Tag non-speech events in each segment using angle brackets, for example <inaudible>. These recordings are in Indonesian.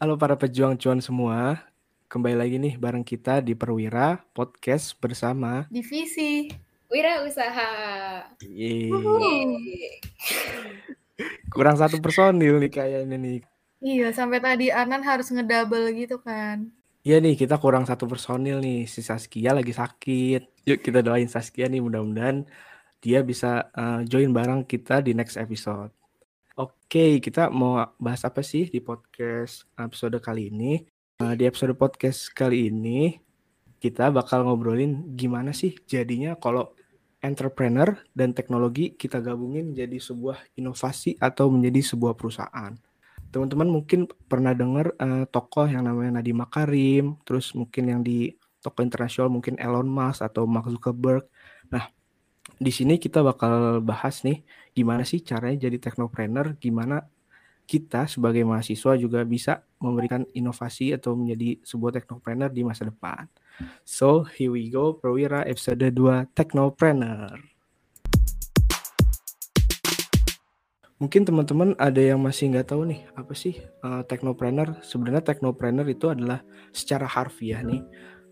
Halo para pejuang cuan semua. Kembali lagi nih bareng kita di Perwira Podcast bersama Divisi Wira Usaha. Yeay. Kurang satu personil nih kayaknya nih. Iya, sampai tadi Anan harus ngedouble gitu kan. Iya nih, kita kurang satu personil nih. Si Saskia lagi sakit. Yuk kita doain Saskia nih mudah-mudahan dia bisa uh, join bareng kita di next episode. Oke, kita mau bahas apa sih di podcast episode kali ini? Uh, di episode podcast kali ini kita bakal ngobrolin gimana sih jadinya kalau entrepreneur dan teknologi kita gabungin jadi sebuah inovasi atau menjadi sebuah perusahaan. Teman-teman mungkin pernah dengar uh, tokoh yang namanya Nadiem Makarim, terus mungkin yang di tokoh internasional mungkin Elon Musk atau Mark Zuckerberg. Nah, di sini kita bakal bahas nih gimana sih caranya jadi teknopreneur, gimana kita sebagai mahasiswa juga bisa memberikan inovasi atau menjadi sebuah teknopreneur di masa depan. So, here we go, Perwira episode 2 Teknopreneur. Mungkin teman-teman ada yang masih nggak tahu nih, apa sih uh, teknopreneur? Sebenarnya teknopreneur itu adalah secara harfiah nih,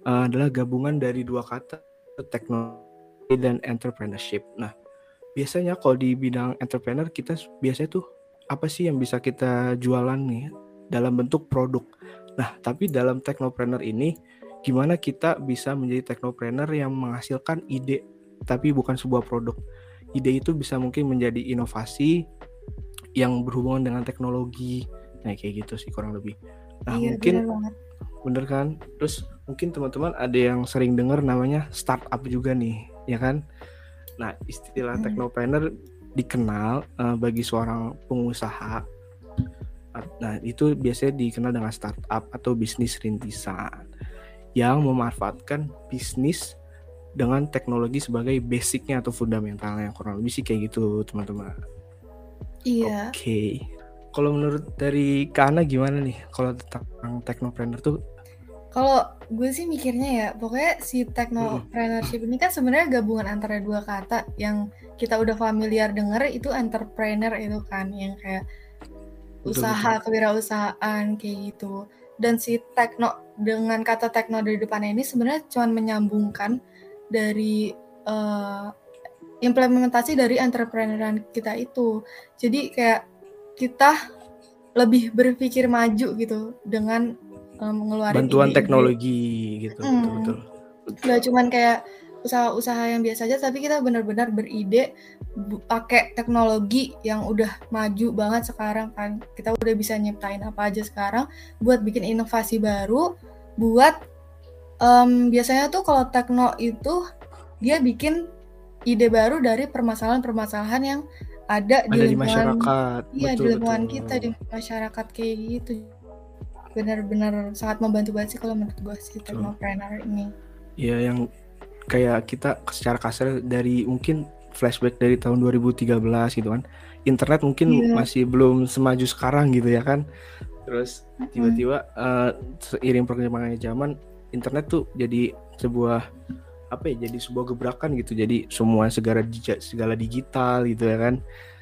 uh, adalah gabungan dari dua kata teknologi dan entrepreneurship. Nah, biasanya kalau di bidang entrepreneur kita biasanya tuh apa sih yang bisa kita jualan nih dalam bentuk produk. Nah, tapi dalam teknopreneur ini gimana kita bisa menjadi teknopreneur yang menghasilkan ide tapi bukan sebuah produk. Ide itu bisa mungkin menjadi inovasi yang berhubungan dengan teknologi. Nah, kayak gitu sih kurang lebih. Nah, iya, mungkin bener, bener kan? Terus mungkin teman-teman ada yang sering dengar namanya startup juga nih ya kan? Nah, istilah hmm. teknopreneur dikenal uh, bagi seorang pengusaha. Nah, itu biasanya dikenal dengan startup atau bisnis rintisan yang memanfaatkan bisnis dengan teknologi sebagai basicnya atau fundamentalnya kurang lebih sih kayak gitu teman-teman. Iya. Oke. Okay. Kalau menurut dari Kana gimana nih kalau tentang teknopreneur tuh kalau gue sih mikirnya ya, pokoknya si technopreneurship ini kan sebenarnya gabungan antara dua kata yang kita udah familiar denger itu entrepreneur itu kan yang kayak usaha kewirausahaan kayak gitu. Dan si tekno dengan kata tekno di depannya ini sebenarnya cuma menyambungkan dari uh, implementasi dari entrepreneur kita itu. Jadi kayak kita lebih berpikir maju gitu dengan ngeluarin bantuan ide -ide. teknologi gitu hmm. betul betul nggak cuman kayak usaha-usaha yang biasa aja tapi kita benar-benar beride pakai teknologi yang udah maju banget sekarang kan. Kita udah bisa nyiptain apa aja sekarang buat bikin inovasi baru buat um, biasanya tuh kalau tekno itu dia bikin ide baru dari permasalahan-permasalahan yang ada, ada di, lingkungan, di masyarakat. iya di lingkungan kita di masyarakat kayak gitu benar-benar sangat membantu banget sih kalau menurut gue si technopreneur ini. Iya yang kayak kita secara kasar dari mungkin flashback dari tahun 2013 gitu kan. Internet mungkin yeah. masih belum semaju sekarang gitu ya kan. Terus tiba-tiba uh, seiring perkembangan zaman internet tuh jadi sebuah apa ya jadi sebuah gebrakan gitu jadi semua segala segala digital gitu ya kan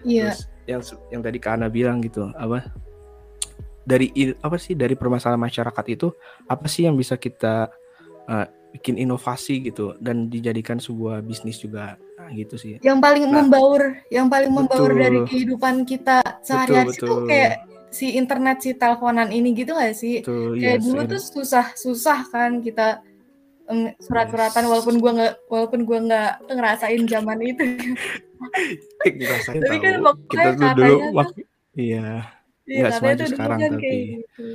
iya Terus yang yang tadi Kak Ana bilang gitu apa dari apa sih dari permasalahan masyarakat itu apa sih yang bisa kita uh, bikin inovasi gitu dan dijadikan sebuah bisnis juga? Nah, gitu sih. Yang paling nah, membaur yang paling membaur dari kehidupan kita sehari-hari itu kayak si internet si teleponan ini gitu gak sih? Betul, kayak yes, dulu yes. tuh susah susah kan kita um, surat-suratan yes. walaupun gua nggak walaupun gua nggak ngerasain zaman itu. <laughs> Tapi kan kita tuh dulu iya Iya, semaju sekarang kan tapi. gitu.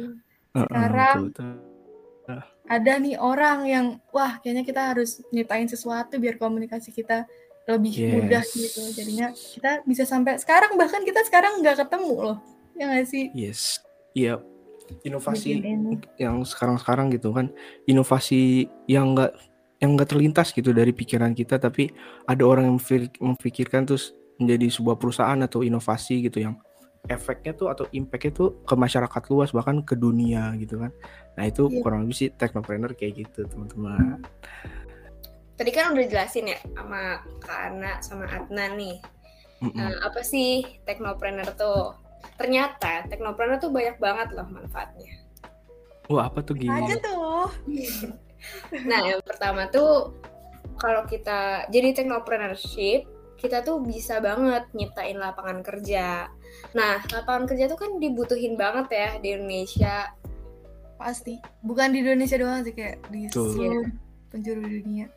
Sekarang uh, uh, ada nih orang yang wah kayaknya kita harus nyiptain sesuatu biar komunikasi kita lebih yes. mudah gitu. Jadinya kita bisa sampai sekarang bahkan kita sekarang nggak ketemu loh. Ya nggak sih? Yes. Iya. Inovasi yang sekarang-sekarang gitu kan. Inovasi yang enggak yang enggak terlintas gitu dari pikiran kita tapi ada orang yang memikirkan terus menjadi sebuah perusahaan atau inovasi gitu yang efeknya tuh atau impactnya tuh ke masyarakat luas bahkan ke dunia gitu kan nah itu yeah. kurang lebih sih teknopreneur kayak gitu teman-teman tadi kan udah jelasin ya sama Kana sama Adnan nih mm -mm. Nah, apa sih teknopreneur tuh ternyata teknopreneur tuh banyak banget loh manfaatnya Wah, apa tuh gini? Aja tuh. <laughs> nah, yang pertama tuh kalau kita jadi technopreneurship, kita tuh bisa banget nyiptain lapangan kerja. Nah, lapangan kerja tuh kan dibutuhin banget ya di Indonesia. Pasti. Bukan di Indonesia doang sih kayak di seluruh penjuru dunia.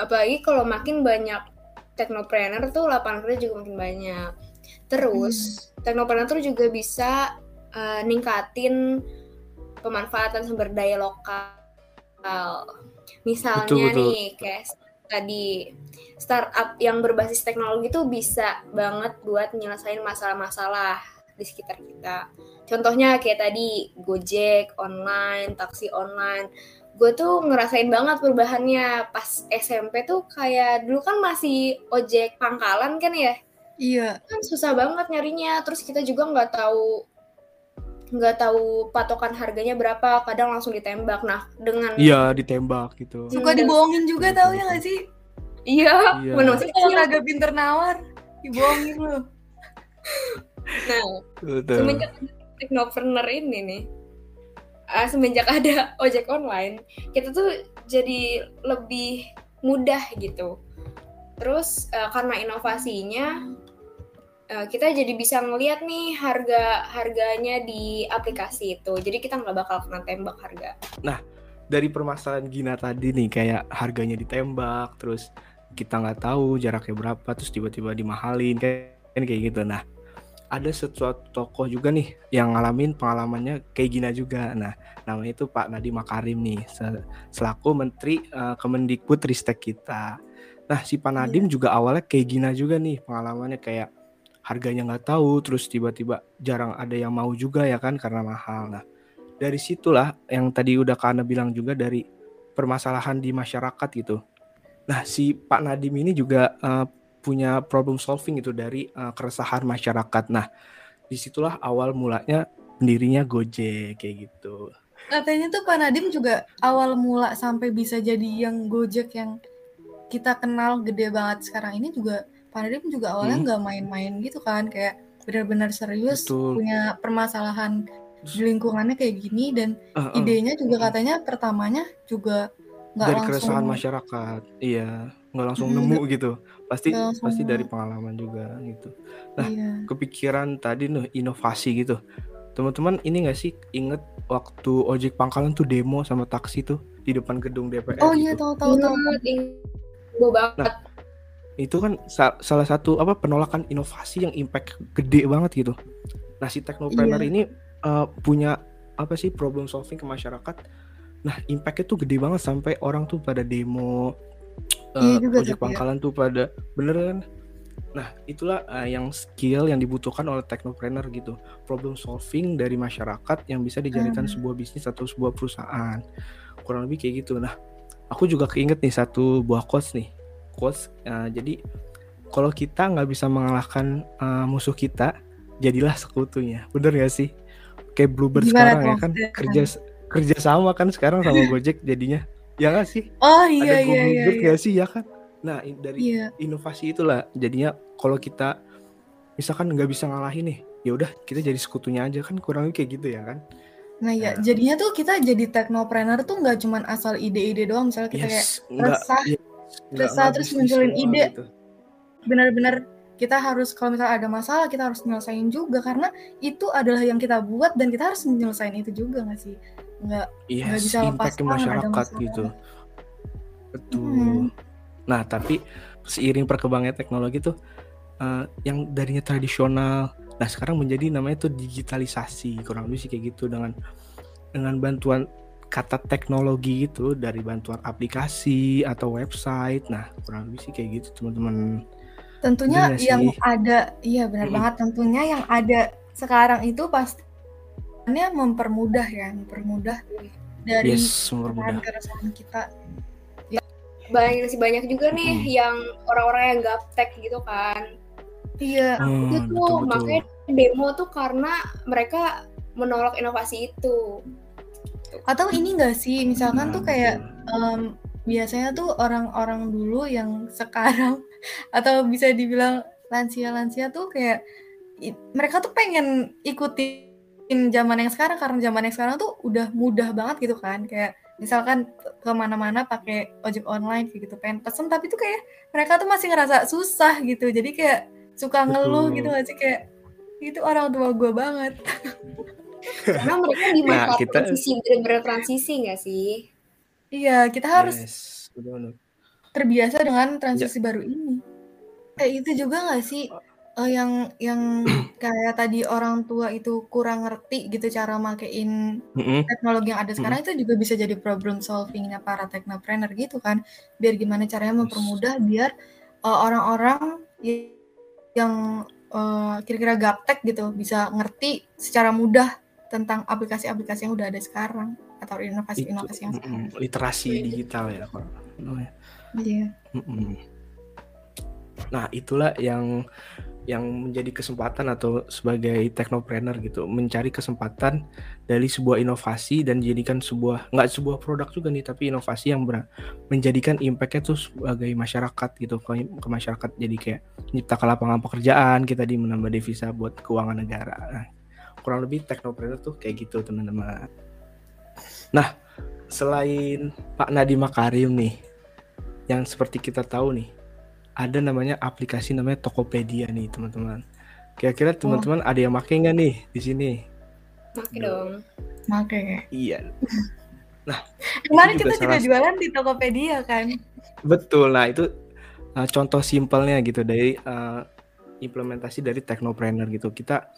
Apalagi kalau makin banyak teknopreneur tuh lapangan kerja juga makin banyak. Terus, teknopreneur tuh juga bisa uh, ningkatin pemanfaatan sumber daya lokal. Misalnya Betul, betul. nih, kayak tadi startup yang berbasis teknologi tuh bisa banget buat nyelesain masalah-masalah di sekitar kita. Contohnya kayak tadi Gojek online, taksi online. Gue tuh ngerasain banget perubahannya pas SMP tuh kayak dulu kan masih ojek pangkalan kan ya Iya. kan susah banget nyarinya terus kita juga nggak tahu nggak tahu patokan harganya berapa kadang langsung ditembak nah dengan Iya, ditembak gitu. Hmm, Suka dan- dibohongin juga tau ya betul. gak sih? iya Iya. mana masih Kalau kagak pinter nawar, dibohongin lu. nah Betul. semenjak ada teknopreneur ini nih ah, semenjak ada ojek online kita tuh jadi lebih mudah gitu terus eh, karena inovasinya eh, kita jadi bisa ngeliat nih harga harganya di aplikasi itu jadi kita nggak bakal kena tembak harga Dari permasalahan Gina tadi nih kayak harganya ditembak, terus kita nggak tahu jaraknya berapa, terus tiba-tiba dimahalin kayak kayak gitu. Nah, ada sesuatu tokoh juga nih yang ngalamin pengalamannya kayak Gina juga. Nah, namanya itu Pak Nadiem Makarim nih se- selaku Menteri eh, Kemendikbud Ristek kita. Nah, si Pak Nadiem juga awalnya kayak Gina juga nih pengalamannya kayak harganya nggak tahu, terus tiba-tiba jarang ada yang mau juga ya kan karena mahal. Nah, dari situlah yang tadi udah Kana bilang juga dari permasalahan di masyarakat gitu. Nah, si Pak Nadiem ini juga eh, punya problem solving itu dari eh, keresahan masyarakat. Nah, di situlah awal mulanya pendirinya Gojek kayak gitu. Katanya tuh Pak Nadiem juga awal mula sampai bisa jadi yang Gojek yang kita kenal gede banget sekarang ini juga Pak Nadiem juga awalnya Hmm. nggak main-main gitu kan kayak benar-benar serius Betul. punya permasalahan di lingkungannya kayak gini dan Eh, eh, idenya juga katanya pertamanya juga nggak dari langsung keresahan masyarakat. Iya, nggak langsung Hmm, nemu gitu. Pasti pasti nemu. dari pengalaman juga gitu. nah, iya. Kepikiran tadi nih inovasi gitu. Teman-teman ini nggak sih inget waktu ojek pangkalan tuh demo sama taksi tuh di depan gedung DPR Oh iya gitu. tahu tahu tahu. Ingat banget itu kan sa- salah satu apa penolakan inovasi yang impact gede banget gitu. Nah si teknopreneur Iya. ini uh, punya apa sih problem solving ke masyarakat. Nah impactnya tuh gede banget sampai orang tuh pada demo, uh, Iya ojek tapi ya. pangkalan tuh pada bener kan. Nah itulah uh, yang skill yang dibutuhkan oleh teknopreneur gitu. Problem solving dari masyarakat yang bisa dijadikan Hmm. sebuah bisnis atau sebuah perusahaan. Kurang lebih kayak gitu. Nah aku juga keinget nih satu buah quotes nih quotes uh, jadi kalau kita nggak bisa mengalahkan uh, musuh kita jadilah sekutunya. Bener gak sih? Kayak Bluebird Gimana sekarang ya kan? kerja kerja sama kan sekarang sama <laughs> Gojek jadinya. Ya nggak sih? Oh iya ada iya iya. Bluebird iya. nggak sih? Ya kan? Nah i- dari Iya. inovasi itulah jadinya kalau kita misalkan nggak bisa ngalahin nih ya udah kita jadi sekutunya aja kan kurang lebih kayak gitu ya kan? Nah ya Nah. jadinya tuh kita jadi teknopreneur tuh nggak cuman asal ide-ide doang. Misalnya kita kayak yes nggak resah, yes, nggak- resah nggak terus munculin ide. gitu. benar-benar kita harus kalau misalnya ada masalah kita harus nyelesain juga karena itu adalah yang kita buat dan kita harus menyelesaikan itu juga nggak sih nggak Nggak Yes, bisa lepas ke masyarakat gitu. Betul. Hmm. Nah, tapi seiring perkembangannya teknologi tuh eh, yang darinya tradisional, nah sekarang menjadi namanya tuh digitalisasi. Kurang lebih sih kayak gitu dengan dengan bantuan kata teknologi itu dari bantuan aplikasi atau website. Nah, kurang lebih sih kayak gitu, teman-teman. tentunya Bener yang sih? ada iya benar Mm-mm. banget tentunya yang ada sekarang itu pasti mempermudah ya mempermudah dari Yes, mempermudah. keresahan kita banyak sih banyak juga nih Mm-mm. yang orang-orang yang gaptek gitu kan iya Hmm, itu tuh betul-betul. makanya demo tuh karena mereka menolak inovasi itu atau ini enggak sih? Misalkan Nah, tuh kayak betul. em, biasanya tuh orang-orang dulu yang sekarang <laughs> atau bisa dibilang lansia-lansia tuh kayak i- mereka tuh pengen ikuti zaman yang sekarang karena zaman yang sekarang tuh udah mudah banget gitu kan. Kayak misalkan ke mana-mana pakai ojek online kayak gitu pengen pesen tapi tuh kayak mereka tuh masih ngerasa susah gitu. Jadi kayak suka ngeluh gitu gak sih? Kayak itu orang tua gue banget <laughs> karena mereka di masa <laughs> nah, kita... transisi bener-bener transisi gak sih iya kita harus yes, terbiasa dengan transisi ya. baru ini kayak itu juga gak sih uh, yang yang <clears throat> kayak tadi orang tua itu kurang ngerti gitu cara makein mm-hmm. teknologi yang ada sekarang mm-hmm. itu juga bisa jadi problem solvingnya para technopreneur gitu kan biar gimana caranya mempermudah biar uh, orang-orang yang uh, kira-kira gaptek gitu bisa ngerti secara mudah tentang aplikasi-aplikasi yang udah ada sekarang atau inovasi-inovasi yang sekarang. Literasi digital ya, Pak. Oh, ya. Iya. Nah, itulah yang yang menjadi kesempatan atau sebagai teknopreneur gitu mencari kesempatan dari sebuah inovasi dan jadikan sebuah nggak sebuah produk juga nih tapi inovasi yang ber, menjadikan impactnya tuh sebagai masyarakat gitu ke, ke masyarakat jadi kayak menciptakan lapangan pekerjaan kita di menambah devisa buat keuangan negara nah, kurang lebih teknopreneur tuh kayak gitu teman-teman nah selain Pak Nadiem Makarim nih yang seperti kita tahu nih ada namanya aplikasi namanya Tokopedia nih teman-teman. Kira-kira oh. teman-teman oh. ada yang pakai nggak nih di sini? Pakai dong. Pakai. Iya. Nah, kemarin kita juga jualan di Tokopedia kan? Betul. Nah itu uh, contoh simpelnya gitu dari uh, implementasi dari Technopreneur gitu. Kita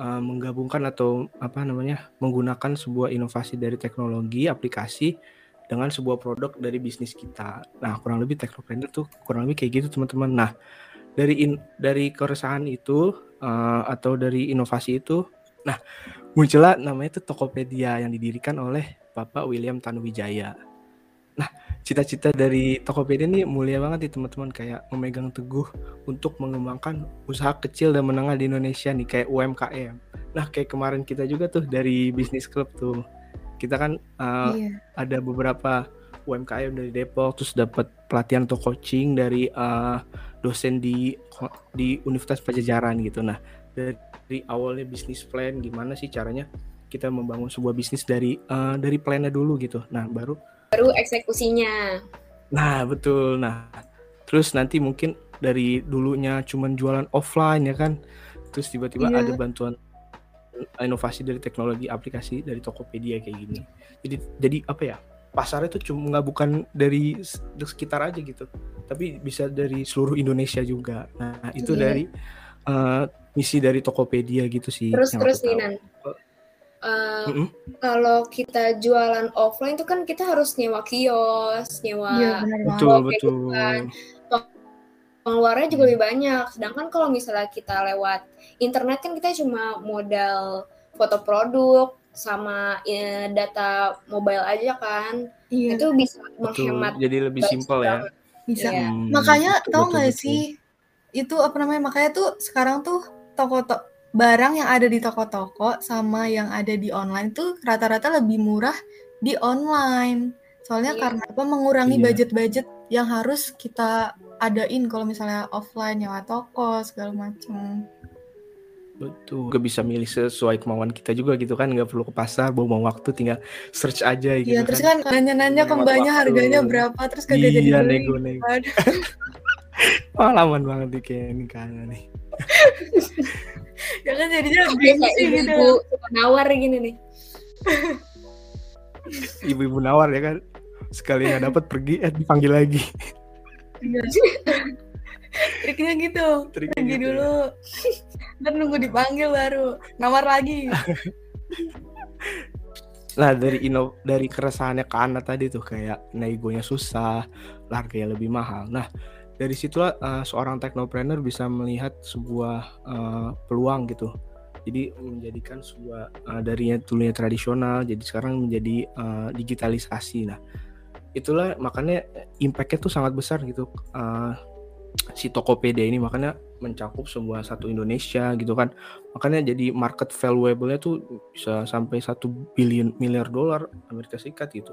uh, menggabungkan atau apa namanya menggunakan sebuah inovasi dari teknologi aplikasi dengan sebuah produk dari bisnis kita. Nah, kurang lebih technopreneur tuh kurang lebih kayak gitu teman-teman. Nah, dari in, dari keresahan itu uh, atau dari inovasi itu, nah muncullah namanya itu Tokopedia yang didirikan oleh Bapak William Tanuwijaya. Cita-cita dari Tokopedia ini mulia banget nih teman-teman kayak memegang teguh untuk mengembangkan usaha kecil dan menengah di Indonesia nih kayak UMKM. Nah, kayak kemarin kita juga tuh dari bisnis club tuh kita kan uh, iya. ada beberapa UMKM dari Depok terus dapat pelatihan atau coaching dari uh, dosen di di Universitas Pajajaran gitu. Nah, dari awalnya bisnis plan gimana sih caranya kita membangun sebuah bisnis dari uh, dari plannya dulu gitu. Nah, baru baru eksekusinya. Nah, betul. Nah, terus nanti mungkin dari dulunya cuman jualan offline ya kan. Terus tiba-tiba iya. ada bantuan inovasi dari teknologi aplikasi dari Tokopedia kayak gini. Jadi jadi apa ya? Pasarnya itu cuma nggak bukan dari sekitar aja gitu, tapi bisa dari seluruh Indonesia juga. Nah itu yeah. dari uh, misi dari Tokopedia gitu sih. Terus terus Ninan. Uh, mm -hmm. Kalau kita jualan offline itu kan kita harus nyewa kios, nyewa ya, betul betul. Gitu kan pengeluarannya juga lebih banyak. Sedangkan kalau misalnya kita lewat internet kan kita cuma modal foto produk sama ya, data mobile aja kan. Iya. Itu bisa menghemat. Jadi lebih simpel ya. Bisa. Ya. Hmm, Makanya betul, tau nggak sih itu apa namanya? Makanya tuh sekarang tuh toko to barang yang ada di toko-toko sama yang ada di online tuh rata-rata lebih murah di online. Soalnya iya. karena apa mengurangi iya. budget-budget yang harus kita adain kalau misalnya offline nyawa toko segala macam. Betul. Gak bisa milih sesuai kemauan kita juga gitu kan, nggak perlu ke pasar, bawa waktu, tinggal search aja gitu. Iya, terus kan nanya-nanya ke mbaknya harganya berapa, terus kagak iya, jadi beli. nego nego. Pengalaman <laughs> banget nih kayak ini kan nih. <laughs> ya kan jadinya bingung sih gitu. Ibu nawar gini nih. <laughs> Ibu-ibu nawar ya kan, sekali nggak dapat pergi, eh dipanggil lagi. Iya. Triknya gitu. Triknya Pergi gitu. Ya. dulu. Dan nunggu dipanggil baru. Nawar lagi. <laughs> nah dari ino dari keresahannya ke anak tadi tuh kayak negonya susah, harganya lebih mahal. Nah dari situlah uh, seorang teknopreneur bisa melihat sebuah uh, peluang gitu. Jadi menjadikan sebuah uh, darinya dulunya tradisional, jadi sekarang menjadi uh, digitalisasi. Nah itulah makanya impactnya tuh sangat besar gitu uh, si Tokopedia ini makanya mencakup sebuah satu Indonesia gitu kan makanya jadi market valuable-nya tuh bisa sampai satu billion miliar dolar Amerika Serikat gitu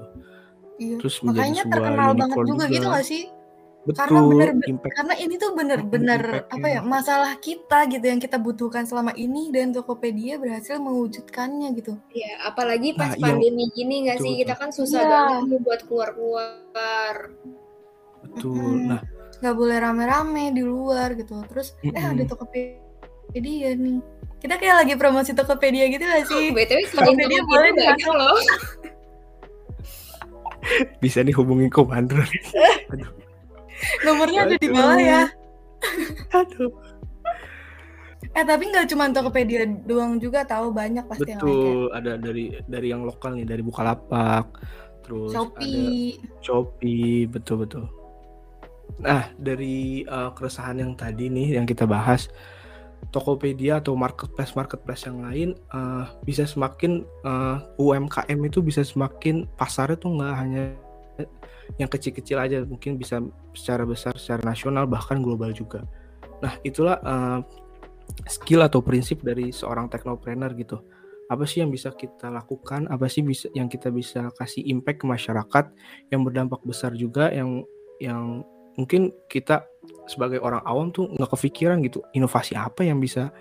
iya. terus makanya terkenal banget juga, juga gitu gak sih karena Betul, bener impact karena ini tuh bener-bener apa ya impact-nya. masalah kita gitu yang kita butuhkan selama ini dan Tokopedia berhasil mewujudkannya gitu. Ya, apalagi Nah, pas yang pandemi gini nggak betul sih? Kita kan susah Iya. banget buat keluar-keluar. Betul. Mm-mm. Nah, nggak boleh rame-rame di luar gitu. Terus eh ada. Tokopedia nih. Kita kayak lagi promosi Tokopedia gitu gak sih? BTW selain Tokopedia boleh dimasuk. loh. <laughs> Bisa nih hubungin komando. <laughs> Aduh, Nomornya ada di bawah ya. aduh. Eh tapi nggak cuma Tokopedia doang juga tahu banyak pasti yang lain kayak Betul, ada dari dari yang lokal nih, dari Bukalapak, terus ada Shopee. Shopee, betul betul. Nah, dari uh, keresahan yang tadi nih yang kita bahas, Tokopedia atau marketplace marketplace yang lain uh, bisa semakin uh, UMKM itu bisa semakin pasarnya tuh nggak hanya yang kecil-kecil aja, mungkin bisa secara besar, secara nasional bahkan global juga. Nah, itulah uh, skill atau prinsip dari seorang teknopreneur gitu. Apa sih yang bisa kita lakukan? Apa sih bisa yang kita bisa kasih impact ke masyarakat yang berdampak besar juga yang yang mungkin kita sebagai orang awam tuh nggak kepikiran gitu inovasi apa yang bisa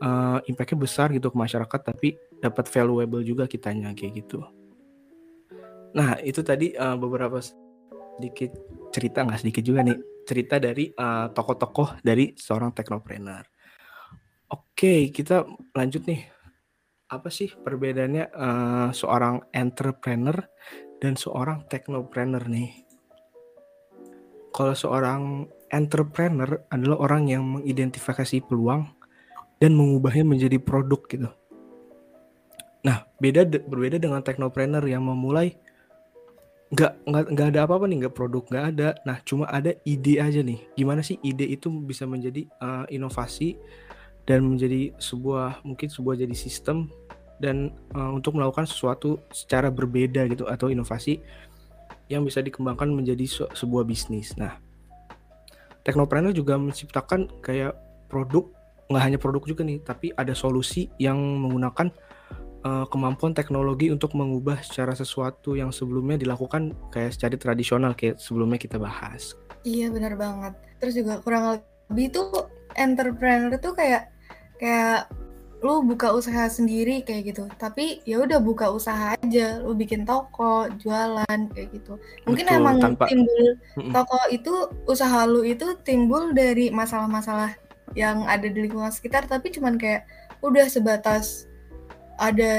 uh, impactnya besar gitu ke masyarakat tapi dapat valuable juga kitanya kayak gitu. Nah itu tadi uh, beberapa sedikit cerita nggak sedikit juga nih cerita dari uh, tokoh-tokoh dari seorang teknopreneur. Oke kita lanjut nih apa sih perbedaannya uh, seorang entrepreneur dan seorang teknopreneur nih? Kalau seorang entrepreneur adalah orang yang mengidentifikasi peluang dan mengubahnya menjadi produk gitu. Nah, beda berbeda dengan teknopreneur yang memulai nggak nggak nggak ada apa-apa nih, nggak produk nggak ada. Nah, cuma ada ide aja nih. Gimana sih ide itu bisa menjadi uh, inovasi dan menjadi sebuah mungkin sebuah jadi sistem dan uh, untuk melakukan sesuatu secara berbeda gitu atau inovasi yang bisa dikembangkan menjadi se sebuah bisnis. Nah, teknopreneur juga menciptakan kayak produk nggak hanya produk juga nih, tapi ada solusi yang menggunakan uh, kemampuan teknologi untuk mengubah secara sesuatu yang sebelumnya dilakukan kayak secara tradisional kayak sebelumnya kita bahas. Iya benar banget. Terus juga kurang lebih tuh entrepreneur tuh kayak kayak lu buka usaha sendiri kayak gitu tapi ya udah buka usaha aja lu bikin toko jualan kayak gitu mungkin Betul, emang tanpa timbul toko itu usaha lu itu timbul dari masalah-masalah yang ada di lingkungan sekitar tapi cuman kayak udah sebatas ada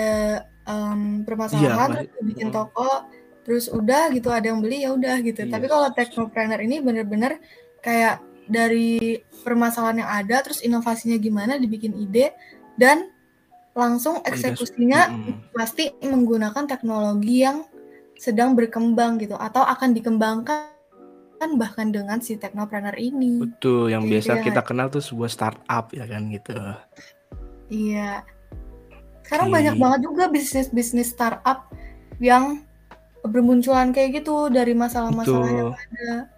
Iya, permasalahan masih terus bikin toko terus udah gitu ada yang beli ya udah gitu tapi Iya. kalau teknopreneur ini bener-bener kayak dari permasalahan yang ada terus inovasinya gimana dibikin ide dan langsung eksekusinya mhm. pasti menggunakan teknologi yang sedang berkembang gitu atau akan dikembangkan bahkan dengan si teknopreneur ini Betul, yang gitu biasa ya kita kenal tuh sebuah startup ya kan gitu. Iya. Sekarang banyak banget juga bisnis-bisnis startup yang bermunculan kayak gitu dari masalah-masalah yang ada.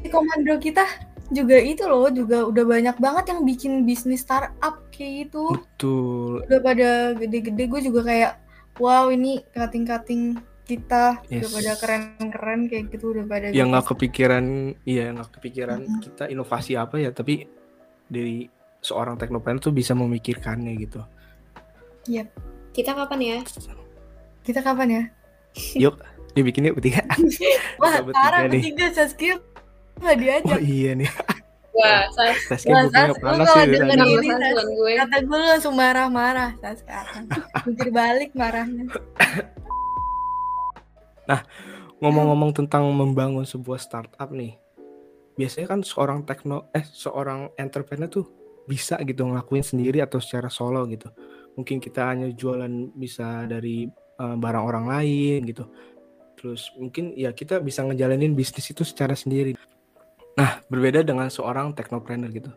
Di komando kita juga itu loh, juga udah banyak banget yang bikin bisnis startup kayak gitu. Betul. Udah pada gede-gede, gue juga kayak, wow ini cutting-cutting kita udah Yes. pada keren-keren kayak gitu, udah pada Yang nggak kepikiran, iya nggak kepikiran Mm-mm. kita inovasi apa ya, tapi dari seorang teknopreneur tuh bisa memikirkannya gitu. Yap. Kita kapan ya? Kita kapan ya? Yuk, dibikin yuk bertiga. <laughs> Wah, Kita bertiga Saskia nggak Oh diajak. iya nih, Wah, Sas. <laughs> Saskia lu panas kalau sih denger ini, Sas gue. kata gue langsung marah-marah Sas sekarang. Mikir balik marahnya. <laughs> Ngomong-ngomong tentang membangun sebuah startup nih, biasanya kan seorang tekno, eh seorang entrepreneur tuh bisa gitu ngelakuin sendiri atau secara solo gitu. Mungkin kita hanya jualan bisa dari eh, barang orang lain gitu. Terus mungkin ya kita bisa ngejalanin bisnis itu secara sendiri. Nah, berbeda dengan seorang teknopreneur gitu.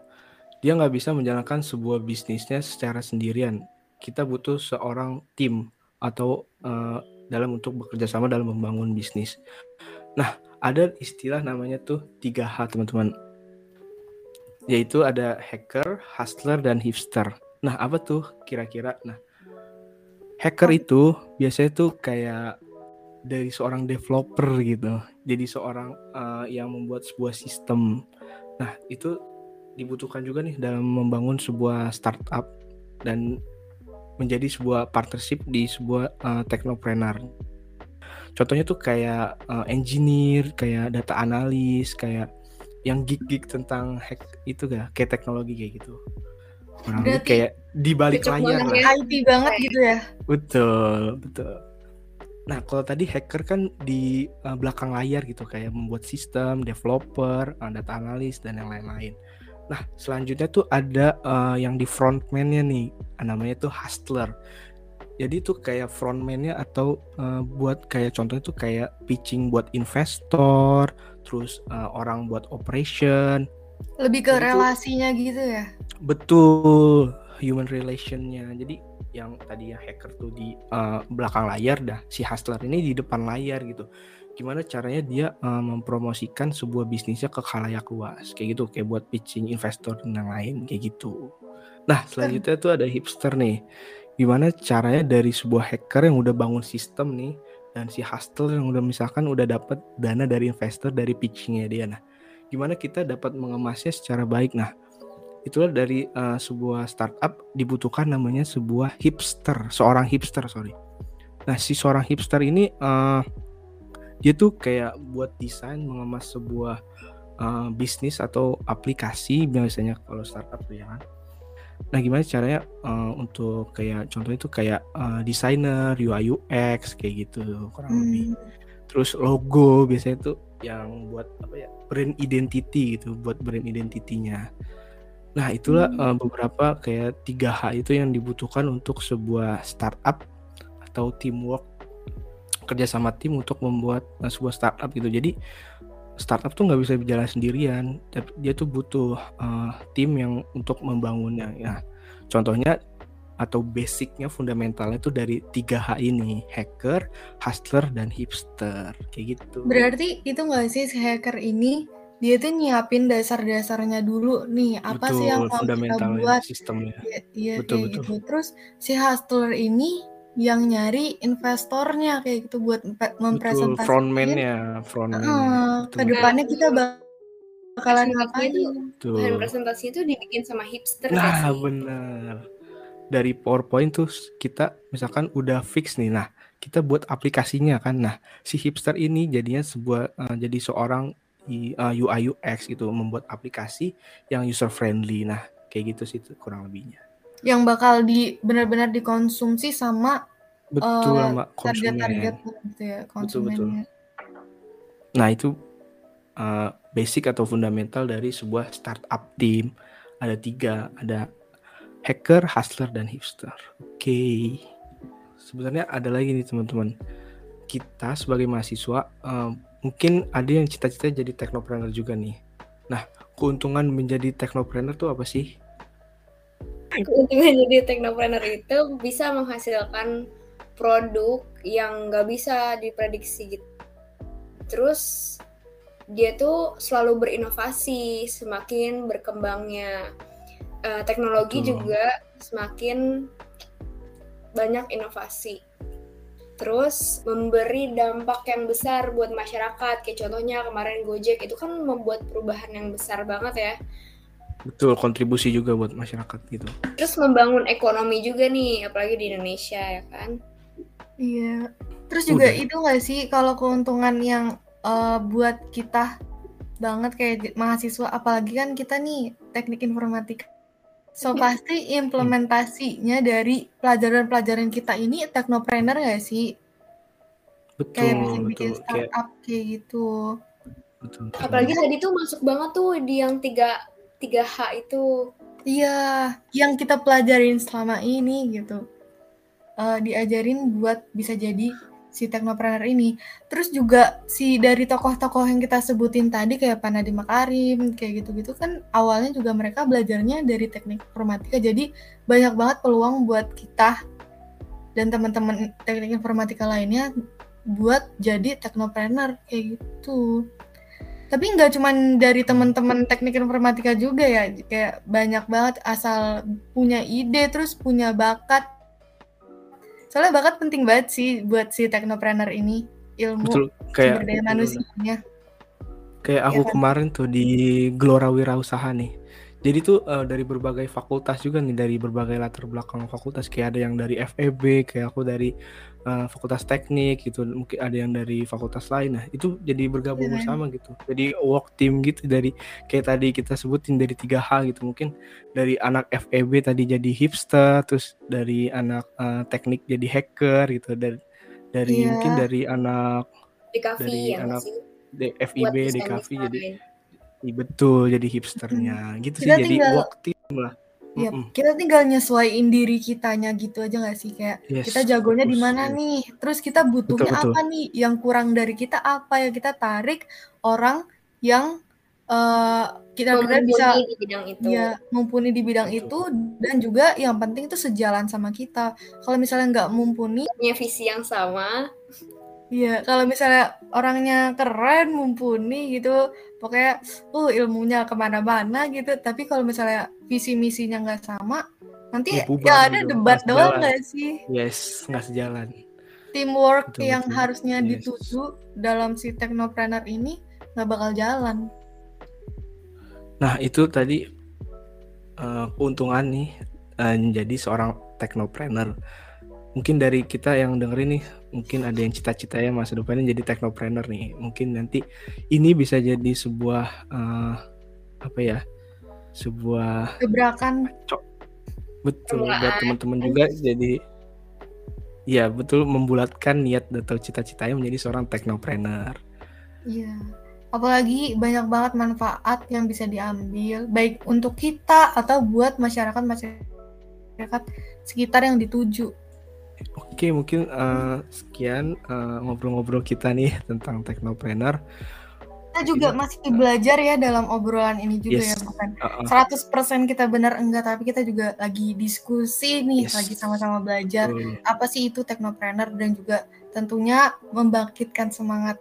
Dia nggak bisa menjalankan sebuah bisnisnya secara sendirian. Kita butuh seorang tim atau eh, dalam untuk bekerja sama dalam membangun bisnis. Nah, ada istilah namanya tuh 3H, teman-teman. Yaitu ada hacker, hustler, dan hipster. Nah, apa tuh kira-kira? Nah, hacker itu biasanya tuh kayak dari seorang developer gitu jadi seorang uh, yang membuat sebuah sistem nah itu dibutuhkan juga nih dalam membangun sebuah startup dan menjadi sebuah partnership di sebuah uh, teknopreneur. Contohnya tuh kayak uh, engineer, kayak data analis, kayak yang geek-geek tentang hack itu gak kayak teknologi kayak gitu. Orang kayak di balik layar lah. Ya. IT banget gitu ya. Betul, betul. Nah, kalau tadi hacker kan di uh, belakang layar gitu kayak membuat sistem, developer, uh, data analis dan yang lain-lain. Nah, selanjutnya tuh ada uh, yang di frontman-nya nih, namanya tuh hustler. Jadi tuh kayak frontman-nya atau uh, buat kayak contohnya tuh kayak pitching buat investor, terus uh, orang buat operation. Lebih ke Jadi relasinya tuh, gitu ya? Betul, human relationnya. Jadi yang tadi ya hacker tuh di uh, belakang layar dah, si hustler ini di depan layar gitu. Gimana caranya dia uh, mempromosikan sebuah bisnisnya ke khalayak luas? Kayak gitu kayak buat pitching investor dan yang lain kayak gitu. Nah selanjutnya tuh ada hipster nih. Gimana caranya dari sebuah hacker yang udah bangun sistem nih dan si hustler yang udah misalkan udah dapat dana dari investor dari pitchingnya dia. Nah gimana kita dapat mengemasnya secara baik. Nah itulah dari uh, sebuah startup dibutuhkan namanya sebuah hipster seorang hipster sorry. Nah si seorang hipster ini uh, dia tuh kayak buat desain mengemas sebuah uh, bisnis atau aplikasi biasanya kalau startup tuh ya kan. Nah gimana caranya uh, untuk kayak contohnya itu kayak uh, desainer UI UX kayak gitu kurang hmm. lebih terus logo biasanya tuh yang buat apa ya brand identity gitu buat brand identitinya nah itulah hmm. uh, beberapa kayak 3H itu yang dibutuhkan untuk sebuah startup atau teamwork kerja sama tim untuk membuat uh, sebuah startup gitu. Jadi startup tuh nggak bisa berjalan sendirian tapi dia tuh butuh uh, tim yang untuk membangunnya. Ya contohnya atau basicnya fundamentalnya itu dari tiga H ini hacker, hustler dan hipster kayak gitu. Berarti itu nggak sih si hacker ini dia tuh nyiapin dasar-dasarnya dulu nih apa betul, sih yang mau kita buat sistemnya. Iya, iya kayak betul. gitu. Terus si hustler ini yang nyari investornya kayak gitu buat mempresentasikan frontman-nya, frontman. Uh, ke depannya kita bakalan ngapain? Itu bahan presentasi itu dibikin sama hipster. Nah, benar. Dari PowerPoint tuh kita misalkan udah fix nih. Nah, kita buat aplikasinya kan. Nah, si hipster ini jadinya sebuah uh, jadi seorang uh, UI UX gitu membuat aplikasi yang user friendly. Nah, kayak gitu sih kurang lebihnya yang bakal di benar-benar dikonsumsi sama betul uh, sama konsumen target gitu ya konsumennya. Betul, betul. Nah itu uh, basic atau fundamental dari sebuah startup team ada tiga ada hacker, hustler dan hipster. Oke, okay. sebenarnya ada lagi nih teman-teman. Kita sebagai mahasiswa uh, mungkin ada yang cita-cita jadi teknopreneur juga nih. Nah keuntungan menjadi teknopreneur tuh apa sih? keuntungan jadi teknopreneur itu bisa menghasilkan produk yang nggak bisa diprediksi gitu. Terus dia tuh selalu berinovasi, semakin berkembangnya uh, teknologi Betul. juga semakin banyak inovasi. Terus memberi dampak yang besar buat masyarakat, kayak contohnya kemarin Gojek itu kan membuat perubahan yang besar banget ya Betul, kontribusi juga buat masyarakat gitu. Terus membangun ekonomi juga nih, apalagi di Indonesia ya kan. Iya. Terus juga Udah. itu gak sih kalau keuntungan yang uh, buat kita banget kayak mahasiswa, apalagi kan kita nih teknik informatika. So pasti implementasinya dari pelajaran-pelajaran kita ini teknopreneur gak sih? Betul, kayak bikin-bikin startup kayak, kayak gitu. Betul, betul. Apalagi tadi tuh masuk banget tuh di yang tiga 3H itu. Iya, yang kita pelajarin selama ini gitu. Uh, diajarin buat bisa jadi si teknopreneur ini. Terus juga si dari tokoh-tokoh yang kita sebutin tadi kayak Pak Nadiem Makarim kayak gitu-gitu kan awalnya juga mereka belajarnya dari teknik informatika. Jadi banyak banget peluang buat kita dan teman-teman teknik informatika lainnya buat jadi teknopreneur kayak gitu tapi nggak cuma dari teman-teman teknik informatika juga ya kayak banyak banget asal punya ide terus punya bakat soalnya bakat penting banget sih buat si teknopreneur ini ilmu Betul kayak sumber daya manusianya. Kayak aku kan? kemarin tuh di Gelora Wirausaha nih. Jadi tuh uh, dari berbagai fakultas juga nih dari berbagai latar belakang fakultas kayak ada yang dari FEB, kayak aku dari uh, fakultas teknik gitu, mungkin ada yang dari fakultas lain. Nah, itu jadi bergabung kan? bersama gitu. Jadi work team gitu dari kayak tadi kita sebutin dari 3H gitu. Mungkin dari anak FEB tadi jadi hipster, terus dari anak uh, teknik jadi hacker gitu dari dari Iya. mungkin dari anak cafe dari ya anak sih? D- Buat FIB, desain DKV jadi betul jadi hipsternya gitu sih Kita jadi tinggal- work team lah Iya, Mm-mm. kita tinggal nyesuaiin diri kitanya gitu aja gak sih kayak Yes, kita jagonya di mana yes. nih, terus kita butuhnya Betul, betul. apa nih, yang kurang dari kita apa ya kita tarik orang yang eh kita kira bisa Mumpuni di bidang itu. ya mumpuni di bidang Betul. itu dan juga yang penting itu sejalan sama kita. Kalau misalnya nggak mumpuni, Punya visi yang sama. Ya kalau misalnya orangnya keren, mumpuni gitu, pokoknya uh ilmunya ke mana-mana gitu. Tapi kalau misalnya visi misinya nggak sama, nanti Ya, ya ada gitu, debat nggak doang nggak sih? yes nggak sejalan Teamwork Betul, yang betul. harusnya Yes. dituju dalam si teknopreneur ini nggak bakal jalan. nah itu tadi eh, keuntungan nih eh, menjadi seorang teknopreneur mungkin dari kita yang dengerin nih mungkin ada yang cita-citanya masa depannya jadi teknopreneur nih mungkin nanti ini bisa jadi sebuah eh, apa ya sebuah Gebrakan betul Permulaan. buat teman-teman juga jadi ya betul membulatkan niat atau cita-citanya menjadi seorang teknopreneur Iya. Apalagi banyak banget manfaat yang bisa diambil baik untuk kita atau buat masyarakat masyarakat sekitar yang dituju. Oke, mungkin eh, sekian eh, ngobrol-ngobrol kita nih tentang teknopreneur. Kita juga masih belajar ya dalam obrolan ini juga Yes. ya bukan Uh-uh, 100% kita benar enggak tapi kita juga lagi diskusi nih Yes. lagi sama-sama belajar betul. apa sih itu teknopreneur dan juga tentunya membangkitkan semangat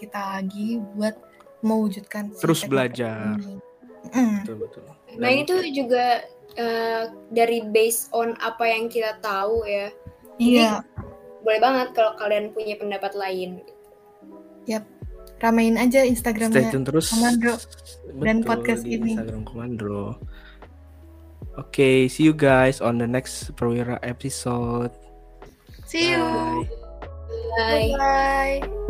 kita lagi buat mewujudkan Terus belajar. ini. Mm. betul betul. Nah itu juga eh, dari based on apa yang kita tahu ya. Iya, Boleh banget kalau kalian punya pendapat lain. ramein aja stay Instagramnya tune terus Komandro dan Betul, podcast di ini. Instagram Komandro. Oke, see you guys on the next Perwira episode. See you. Bye. Bye. Bye.